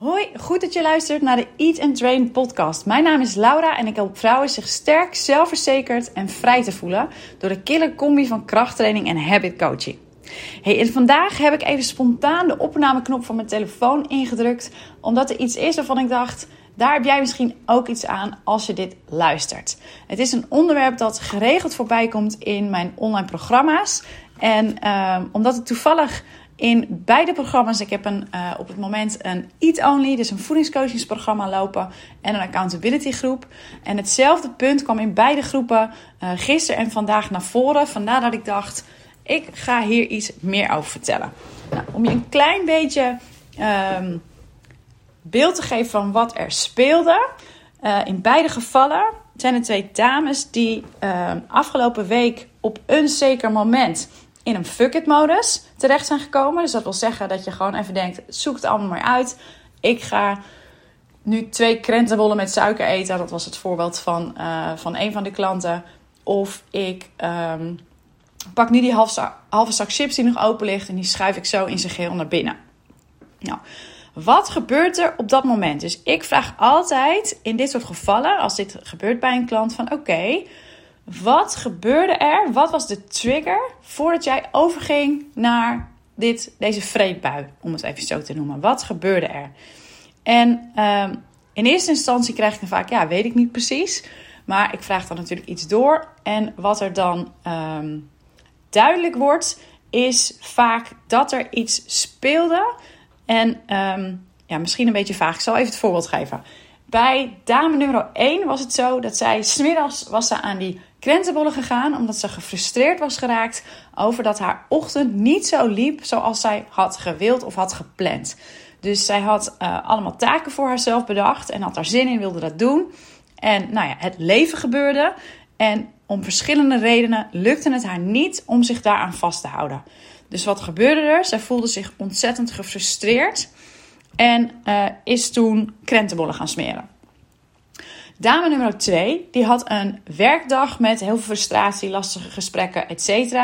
Hoi, goed dat je luistert naar de Eat and Train podcast. Mijn naam is Laura en ik help vrouwen zich sterk, zelfverzekerd en vrij te voelen door de killer combi van krachttraining en habit coaching. Hey, en vandaag heb ik even spontaan de opnameknop van mijn telefoon ingedrukt, omdat er iets is waarvan ik dacht, daar heb jij misschien ook iets aan als je dit luistert. Het is een onderwerp dat geregeld voorbij komt in mijn online programma's. En uh, omdat ik toevallig in beide programma's. Ik heb een, uh, op het moment een Eat Only, dus een voedingscoachingsprogramma lopen en een accountability groep. En hetzelfde punt kwam in beide groepen uh, gisteren en vandaag naar voren. Vandaar dat ik dacht, ik ga hier iets meer over vertellen. Nou, om je een klein beetje um, beeld te geven van wat er speelde. Uh, in beide gevallen zijn er twee dames die afgelopen week op een zeker moment in een fuck it modus terecht zijn gekomen. Dus dat wil zeggen dat je gewoon even denkt, zoek het allemaal maar uit. Ik ga nu twee krentenbollen met suiker eten. Dat was het voorbeeld van, uh, van een van de klanten. Of ik um, pak nu die halve, zak chips die nog open ligt en die schuif ik zo in zijn geheel naar binnen. Nou, wat gebeurt er op dat moment? Dus ik vraag altijd in dit soort gevallen, als dit gebeurt bij een klant, van oké, wat gebeurde er? Wat was de trigger voordat jij overging naar dit, deze vreedbui, om het even zo te noemen? Wat gebeurde er? En um, in eerste instantie krijg ik dan vaak, ja, weet ik niet precies. Maar ik vraag dan natuurlijk iets door. En wat er dan um, duidelijk wordt, is vaak dat er iets speelde. En um, ja, misschien een beetje vaag. Ik zal even het voorbeeld geven. Bij dame nummer 1 was het zo dat zij smiddags was ze aan die krentenbollen gegaan omdat ze gefrustreerd was geraakt over dat haar ochtend niet zo liep zoals zij had gewild of had gepland. Dus zij had uh, allemaal taken voor haarzelf bedacht en had daar zin in, wilde dat doen. En nou ja, het leven gebeurde en om verschillende redenen lukte het haar niet om zich daaraan vast te houden. Dus wat gebeurde er? Zij voelde zich ontzettend gefrustreerd en uh, is toen krentenbollen gaan smeren. Dame nummer 2, die had een werkdag met heel veel frustratie, lastige gesprekken, etc.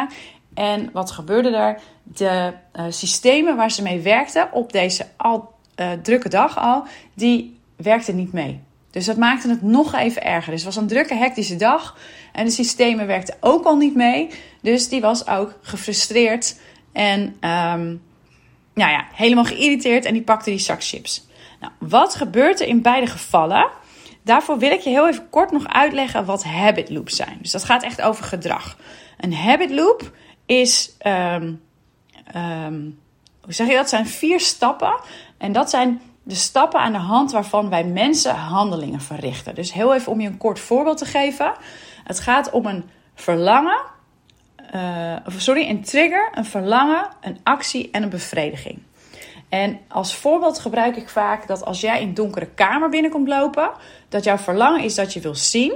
En wat gebeurde er? De uh, systemen waar ze mee werkte op deze al uh, drukke dag al, die werkten niet mee. Dus dat maakte het nog even erger. Dus het was een drukke, hectische dag. En de systemen werkten ook al niet mee. Dus die was ook gefrustreerd en um, nou ja, helemaal geïrriteerd. En die pakte die zak chips. Nou, wat gebeurt er in beide gevallen? Daarvoor wil ik je heel even kort nog uitleggen wat habit loops zijn. Dus dat gaat echt over gedrag. Een habit loop is, um, um, hoe zeg je dat? zijn vier stappen. En dat zijn de stappen aan de hand waarvan wij mensen handelingen verrichten. Dus heel even om je een kort voorbeeld te geven. Het gaat om een verlangen, uh, sorry, een trigger, een verlangen, een actie en een bevrediging. En als voorbeeld gebruik ik vaak dat als jij in een donkere kamer binnenkomt lopen, dat jouw verlangen is dat je wil zien.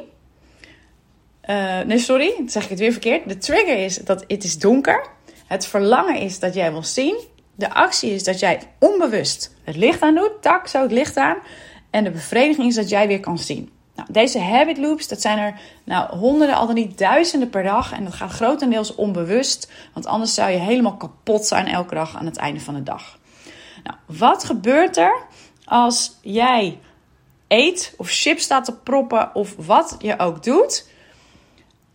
Uh, nee, sorry, dan zeg ik het weer verkeerd. De trigger is dat het is donker. Het verlangen is dat jij wil zien. De actie is dat jij onbewust het licht aan doet. Tak, zo het licht aan. En de bevrediging is dat jij weer kan zien. Nou, deze habit loops, dat zijn er nou, honderden, al dan niet duizenden per dag. En dat gaat grotendeels onbewust. Want anders zou je helemaal kapot zijn elke dag aan het einde van de dag. Nou, wat gebeurt er als jij eet of chips staat te proppen of wat je ook doet,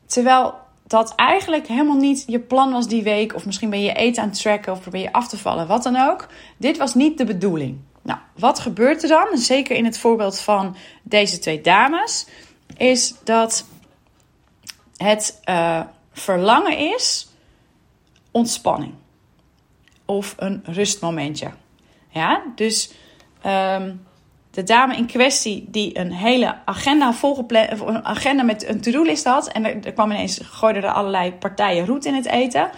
terwijl dat eigenlijk helemaal niet je plan was die week, of misschien ben je eten aan het tracken of probeer je af te vallen, wat dan ook. Dit was niet de bedoeling. Nou, wat gebeurt er dan? Zeker in het voorbeeld van deze twee dames, is dat het uh, verlangen is ontspanning of een rustmomentje. Ja, dus um, de dame in kwestie die een hele agenda volgepland, een agenda met een to-do-list had en er, er, kwam ineens gooide er allerlei partijen roet in het eten.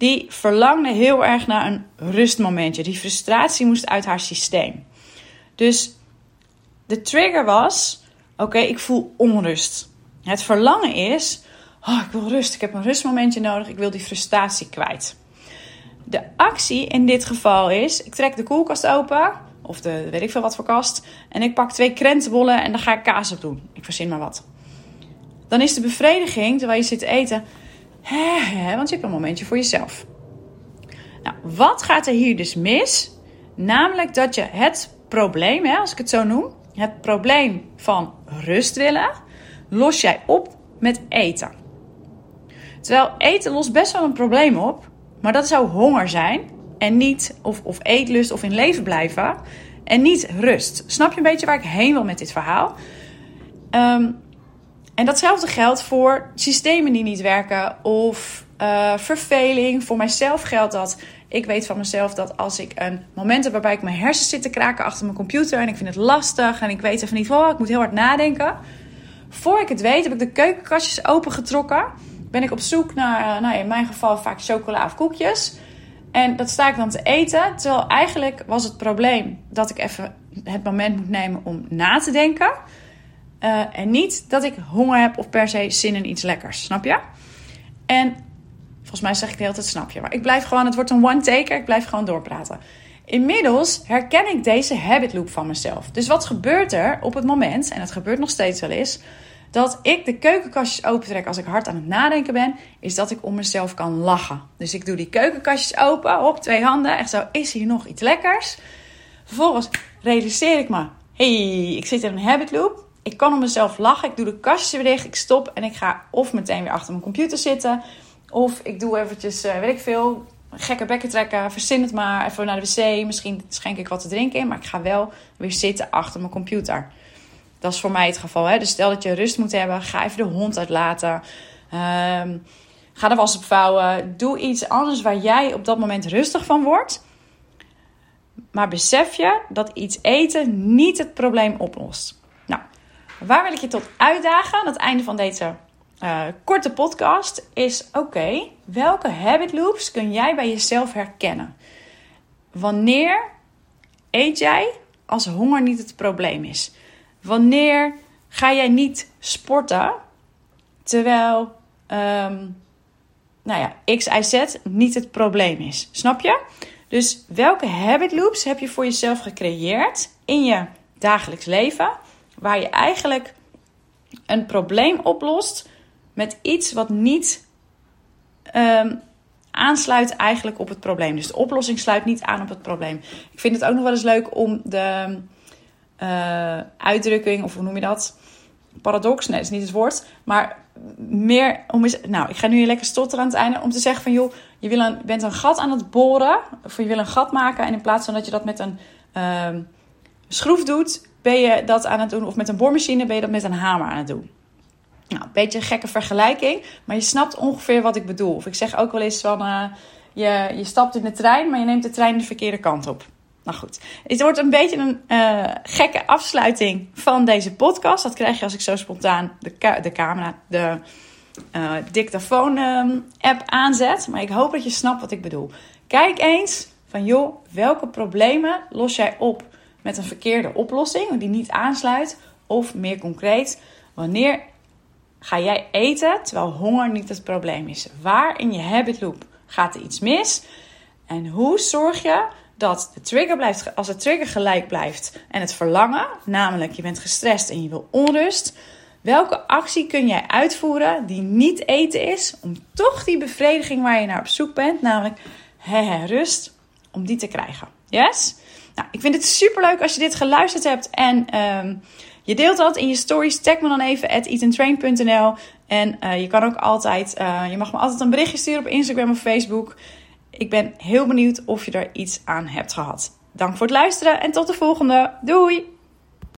Die verlangde heel erg naar een rustmomentje. Die frustratie moest uit haar systeem. Dus de trigger was: oké, ik voel onrust. Het verlangen is: oh, ik wil rust. Ik heb een rustmomentje nodig. Ik wil die frustratie kwijt. De actie in dit geval is: ik trek de koelkast open, of de weet ik veel wat voor kast, en ik pak twee krentenbollen en daar ga ik kaas op doen. Ik verzin maar wat. Dan is de bevrediging, terwijl je zit te eten, want je hebt een momentje voor jezelf. Nou, wat gaat er hier dus mis? Namelijk dat je het probleem, hè, als ik het zo noem, het probleem van rust willen, los jij op met eten. Terwijl eten lost best wel een probleem op, maar dat zou honger zijn en niet, of, of eetlust of in leven blijven en niet rust. Snap je een beetje waar ik heen wil met dit verhaal? Um, en datzelfde geldt voor systemen die niet werken of uh, verveling. Voor mijzelf geldt dat. Ik weet van mezelf dat als ik een moment heb waarbij ik mijn hersens zit te kraken achter mijn computer en ik vind het lastig en ik weet even niet, oh, ik moet heel hard nadenken. Voor ik het weet heb ik de keukenkastjes opengetrokken. Ben ik op zoek naar, eh, nou in mijn geval vaak chocola of koekjes. En dat sta ik dan te eten. Terwijl eigenlijk was het probleem dat ik even het moment moet nemen om na te denken. Uh, en niet dat ik honger heb of per se zin in iets lekkers. Snap je? En volgens mij zeg ik de hele snap je. Maar ik blijf gewoon, het wordt een one-taker. Ik blijf gewoon doorpraten. Inmiddels herken ik deze habit loop van mezelf. Dus wat gebeurt er op het moment, en het gebeurt nog steeds wel eens, dat ik de keukenkastjes opentrek als ik hard aan het nadenken ben, is dat ik om mezelf kan lachen. Dus ik doe die keukenkastjes open, op twee handen, echt zo, is hier nog iets lekkers? Vervolgens realiseer ik me, hey, ik zit in een habit loop ik kan om mezelf lachen. Ik doe de kastjes dicht. Ik stop en ik ga of meteen weer achter mijn computer zitten. Of ik doe eventjes, uh, weet ik veel, gekke bekken trekken. Verzin het maar. Even naar de wc. Misschien schenk ik wat te drinken in. Maar ik ga wel weer zitten achter mijn computer. Dat is voor mij het geval. Hè? Dus stel dat je rust moet hebben. Ga even de hond uitlaten. Um, ga de was opvouwen. Doe iets anders waar jij op dat moment rustig van wordt. Maar besef je dat iets eten niet het probleem oplost. Waar wil ik je tot uitdagen aan het einde van deze uh, korte podcast? Is oké, welke habit loops kun jij bij jezelf herkennen? Wanneer eet jij als honger niet het probleem is? Wanneer ga jij niet sporten terwijl um, nou ja, X, Y, Z niet het probleem is? Snap je? Dus welke habit loops heb je voor jezelf gecreëerd in je dagelijks leven? Waar je eigenlijk een probleem oplost met iets wat niet um, aansluit eigenlijk op het probleem. Dus de oplossing sluit niet aan op het probleem. Ik vind het ook nog wel eens leuk om de uh, uitdrukking, of hoe noem je dat? Paradox, nee, dat is niet het woord. Maar meer om eens. Nou, ik ga nu lekker stotteren aan het einde. Om te zeggen van joh, je bent een gat aan het boren. Of je wil een gat maken. En in plaats van dat je dat met een uh, schroef doet, ben je dat aan het doen. Of met een boormachine ben je dat met een hamer aan het doen. Nou, een beetje een gekke vergelijking. Maar je snapt ongeveer wat ik bedoel. Of ik zeg ook wel eens van... Uh, je, je stapt in de trein, maar je neemt de trein de verkeerde kant op. Nou goed, het wordt een beetje een uh, gekke afsluiting van deze podcast. Dat krijg je als ik zo spontaan de, de camera, de uh, dictafoon-app aanzet. Maar ik hoop dat je snapt wat ik bedoel. Kijk eens van joh, welke problemen los jij op met een verkeerde oplossing die niet aansluit. Of meer concreet, wanneer ga jij eten terwijl honger niet het probleem is? Waar in je habit loop gaat er iets mis? En hoe zorg je dat de trigger blijft, als de trigger gelijk blijft en het verlangen, namelijk je bent gestrest en je wil onrust, welke actie kun jij uitvoeren die niet eten is om toch die bevrediging waar je naar op zoek bent, namelijk rust, om die te krijgen? Yes? Nou, ik vind het super leuk als je dit geluisterd hebt en um, je deelt dat in je stories. Tag me dan even at eatandrain.nl. En uh, je kan ook altijd, uh, je mag me altijd een berichtje sturen op Instagram of Facebook. Ik ben heel benieuwd of je er iets aan hebt gehad. Dank voor het luisteren en tot de volgende. Doei!